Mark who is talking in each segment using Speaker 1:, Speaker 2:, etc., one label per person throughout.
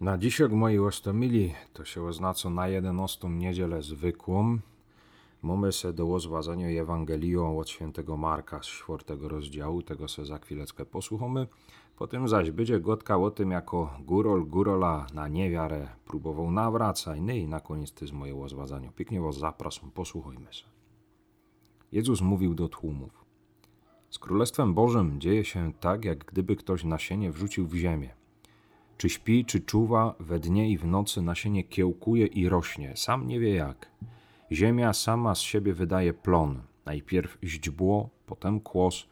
Speaker 1: Na dzisiaj moi ostomili to się oznacza na 11 niedzielę zwykłą. Mamy se do rozważania Ewangelią od świętego Marka z czwartego rozdziału, tego se za chwileczkę posłuchamy. Potem zaś będzie gotka o tym, jako górol górola na niewiarę próbował nawracać, no i na koniec ty z moje rozważania. Pięknie was zapraszam, posłuchajmy się. Jezus mówił do tłumów. Z Królestwem Bożym dzieje się tak, jak gdyby ktoś nasienie wrzucił w ziemię. Czy śpi, czy czuwa, we dnie i w nocy nasienie kiełkuje i rośnie, sam nie wie jak. Ziemia sama z siebie wydaje plon, najpierw źdźbło, potem kłos,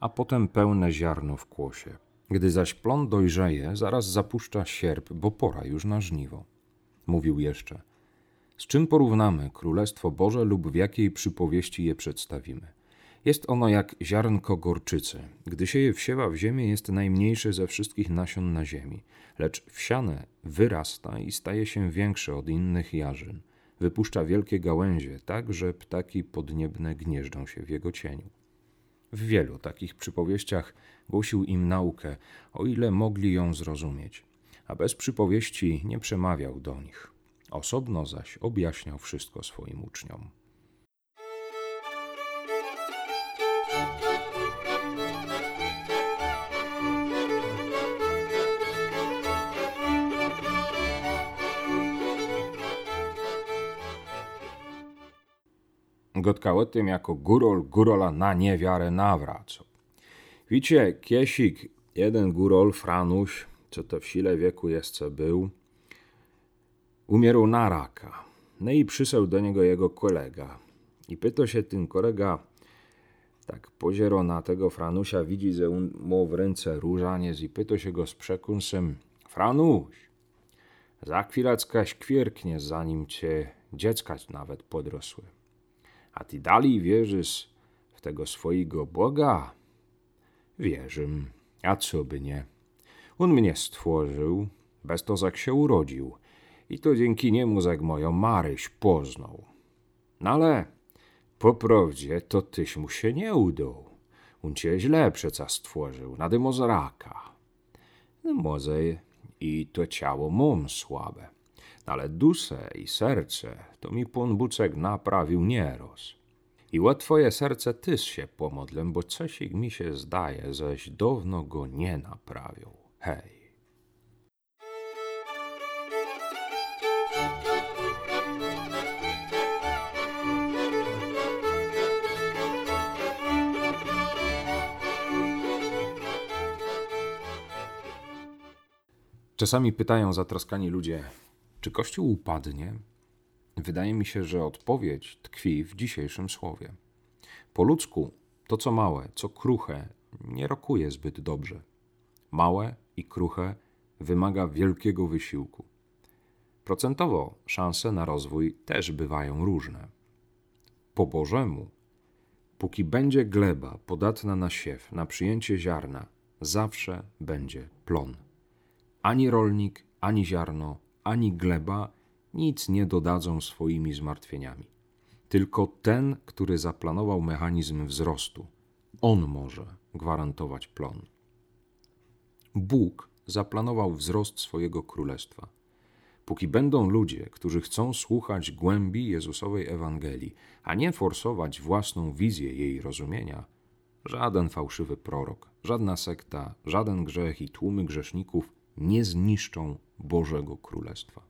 Speaker 1: a potem pełne ziarno w kłosie. Gdy zaś plon dojrzeje, zaraz zapuszcza sierp, bo pora już na żniwo. Mówił jeszcze. Z czym porównamy Królestwo Boże lub w jakiej przypowieści je przedstawimy? Jest ono jak ziarnko gorczycy. Gdy się je wsiewa w ziemię, jest najmniejsze ze wszystkich nasion na ziemi, lecz wsiane wyrasta i staje się większe od innych jarzyn. Wypuszcza wielkie gałęzie, tak że ptaki podniebne gnieżdżą się w jego cieniu. W wielu takich przypowieściach głosił im naukę, o ile mogli ją zrozumieć, a bez przypowieści nie przemawiał do nich. Osobno zaś objaśniał wszystko swoim uczniom. Gotka o tym, jako górol górola na niewiarę nawracał. Wiecie, kiesik, jeden górol, Franuś, co to w sile wieku jeszcze był, umierał na raka. No i przysłał do niego jego kolega. I pyta się ten kolega, tak poziero na tego Franusia, widzi, że on ma w ręce różaniec i pyta się go z przekąsem, Franuś, za chwileczkę śkwierknie, zanim cię dziecka nawet podrosły. A ty dalej wierzysz w tego swojego Boga? Wierzym, a co by nie. On mnie stworzył, bez to jak się urodził i to dzięki niemu jak moją Maryś poznał. No ale po prawdzie to tyś mu się nie udał. On cię źle przeca stworzył, na dymo z raka. No może i to ciało mam słabe ale duszę i serce to mi Pan Bucek naprawił nieroz. I o serce tyś się pomodlę, bo coś mi się zdaje, żeś dawno go nie naprawił. Hej. Czasami pytają zatroskani ludzie, czy Kościół upadnie? Wydaje mi się, że odpowiedź tkwi w dzisiejszym słowie. Po ludzku to, co małe, co kruche, nie rokuje zbyt dobrze. Małe i kruche wymaga wielkiego wysiłku. Procentowo szanse na rozwój też bywają różne. Po Bożemu, póki będzie gleba podatna na siew, na przyjęcie ziarna, zawsze będzie plon. Ani rolnik, ani ziarno ani gleba nic nie dodadzą swoimi zmartwieniami. Tylko ten, który zaplanował mechanizm wzrostu, on może gwarantować plon. Bóg zaplanował wzrost swojego królestwa. Póki będą ludzie, którzy chcą słuchać głębi Jezusowej Ewangelii, a nie forsować własną wizję jej rozumienia, żaden fałszywy prorok, żadna sekta, żaden grzech i tłumy grzeszników nie zniszczą Bożego Królestwa.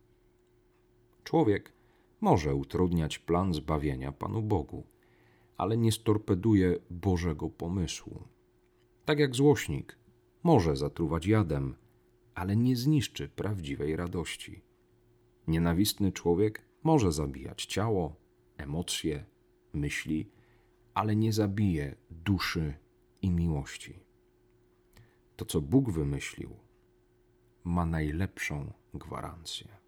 Speaker 1: Człowiek może utrudniać plan zbawienia Panu Bogu, ale nie storpeduje Bożego pomysłu. Tak jak złośnik może zatruwać jadem, ale nie zniszczy prawdziwej radości. Nienawistny człowiek może zabijać ciało, emocje, myśli, ale nie zabije duszy i miłości. To, co Bóg wymyślił, ma najlepszą gwarancję.